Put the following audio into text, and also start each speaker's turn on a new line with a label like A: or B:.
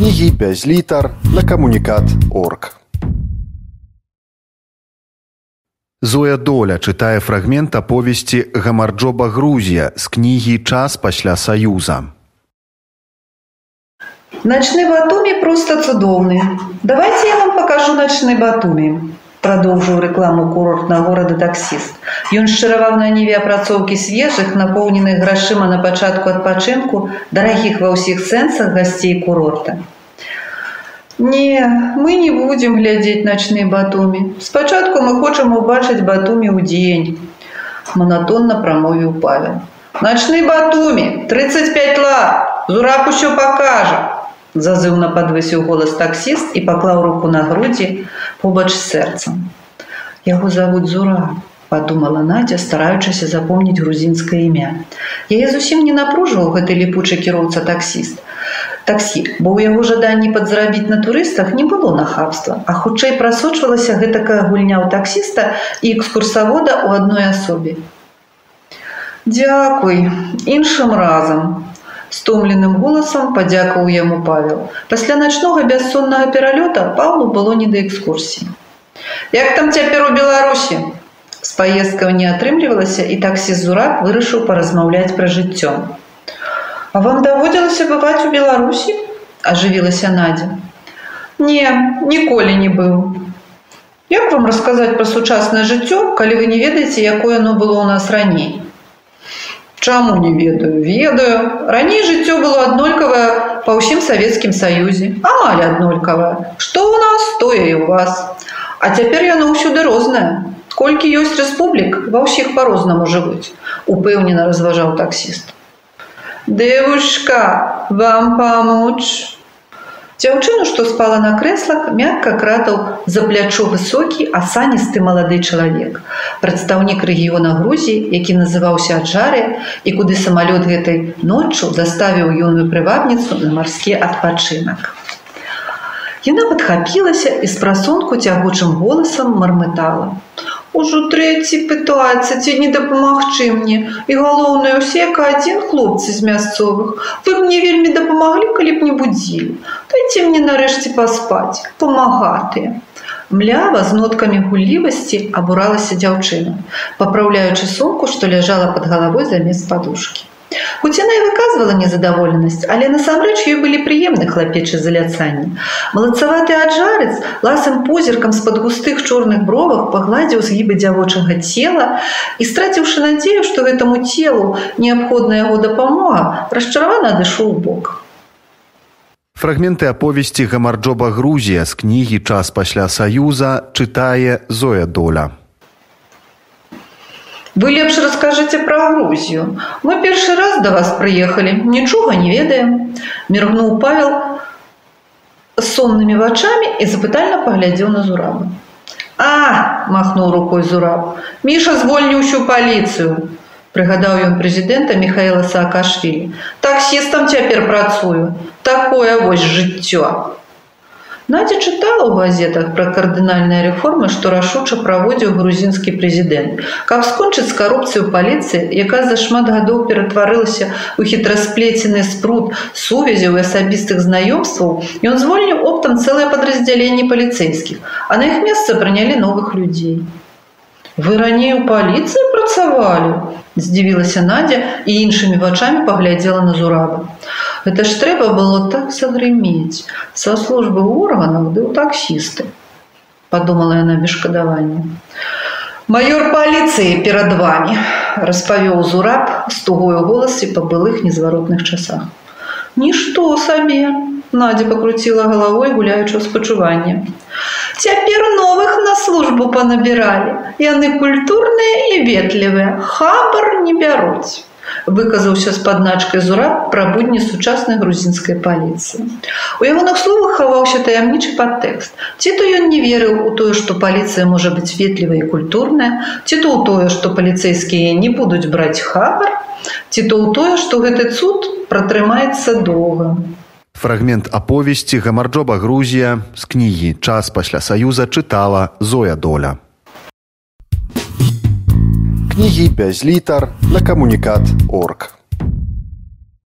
A: кнігі без літар на камунікат орг. Зоя доля чытае фрагмент аповесці гамарджоба Грузія з кнігі час пасля саюза.
B: Ночны Батуми просто цудоўны. Давайте я вам покажу ночны Батуми. Продолжил рекламу курортного города таксист. Ён шчыраваў на ніве апрацоўкі свежых, напоўненых грашыма на пачатку адпачынку, дарагіх ва ўсіх сэнсах гасцей курорта. Не, мы не будем глядзець начны Батуми. Спачатку мы хочам убачыць Батуми ў дзень. Монотонно прамовіў Павел. Начны Батуми, 35 ла, Зурак усё покажа зазыўна падвысіў голас таксіст і паклаў руку на грудзі побач з сэрцам. Яго завуць зура, подумала Надя, стараючыся запомніць грузінскае імя. Яе зусім не напружваў гэты ліпучы кіроўца таксіст. Таксі, бо ў яго жаданні падзарабіць на турыстах не было нахабства, а хутчэй прасочвалася гэтакая гульня ў таксіста і экскурсавода ў адной асобе. Дзякуй, іншым разам, стомленым голасам падзякаў яму павел. Пасля начнога бяссоннага пералёта павлу было не да экскурсіі як там цяпер у беларусі? З паездкаў не атрымлівалася і таксі зурак вырашыў паразмаўляць пра жыццё вам даводзілася бываць у беларусі ажывілася надзя не ніколі не быў як вам расказаць пра сучаснае жыццё калі вы не ведаеце якое оно было ў нас раней Чаму не ведаю, ведаю. Раней жыццё было аднолькавае па ўсім савецкім саюзе, амаль аднолькавае. Што ў нас, тое і ў вас. А цяпер яно ўсюды рознае. Колькі ёсць рэспублік, ва ўсіх па-рознаму жывуць, упэўнена разважаў таксіст. Дэвушка, вам памочь. Дзяўчыну, што спала на крэслах, мякка кратаў за плячо высокі асаністы малады чалавек. Прадстаўнік рэгіёна Грузіі, які называўся Аджары і куды самалёт гэтай ноччу заставіў юную прывабніцу на марскі адпачынак. Яна падхапілася і з прасонку цягучым голасам мармытала. Ужо трэці пытаецца, ці не дапамагчы мне. І галоўнае ўсе як адзін хлопцы з мясцовых. Вы мне вельмі дапамаглі, калі б не будзілі. Дайце мне нарэшце паспаць, памагатыя. Млява з ноткамі гуллівасці абуралася дзяўчына, папраўляючы сумку, што ляжала пад галавой замест падушкі. Хоць яна і выказвала незадаволенасць, але насамрэч ёй былі прыемны хлапечы заляцанні. Малацаваты аджарец ласым позіркам з-пад густых чорных бровах пагладзіў згібы дзявочага цела і страціўшы надзею, што гэтаму целу неабходная яго дапамога, расчаравана адышоў бок.
A: Фрагменты аповесці гамарджоба Грузія з кнігі час пасля саюза чытае Зоя доля.
B: Вы лепш раскажыце пра Грузію. Мы першы раз да вас прыехалі, нічога не ведаем. Міргнуў Павел соннымі вачамі і запытальна паглядзеў на зурабу. А, махнуў рукой зураб. Міша звольніў усю паліцыю. Прыгадаў ён прэзідэнта Михаила Саакашвілі. Таксістам цяпер працую. Такое вось жыццё. Надя чытала ў газетах пра кардынальныя рэформы, што рашуча праводзіў грузінскі прэзідэнт. Каб скончыць з карупцыю паліцыі, якая за шмат гадоў ператварылася ў хітрасплецены спрут сувязяў і асабістых знаёмстваў, ён звольніў оптам цэлае падраздзяленне паліцэйскіх, а на іх месца прынялі новых людзей. Вы раней у паліцыі працавалі, здзівілася Надя і іншымі вачамі паглядзела на зураба. Гэта ж трэба было так загрымець са службы органаў ды ў таксісты, падумала яна без шкадавання. Маёр паліцыі перад вами распавёў зураб з тугою голасе па былых незваротных часах. Нішто сабе, Надя пакруціла галавой гуляючы ў спачуванне. Цяпер новых на службу панабіралі. Яны культурныя і ветлівыя, хабар не бяруць. Выказаўся з падначкай зура пра будні сучаснай грузінскай паліцыі. У ягоных словах хаваўся таямнічы падтэкст. Ці то ён не верыў у тое, што паліцыя можа быць ветлівая і культурная, ці то ў тое, што паліцэйскія не будуць браць хабар, ці то ў тое, што гэты цуд пратрымаецца доўга.
A: Фрагмент аповесці гамарджоба Грузія з кнігі час пасля саюза чытала Зоя доля. Кнігі без літар на камунікат орг.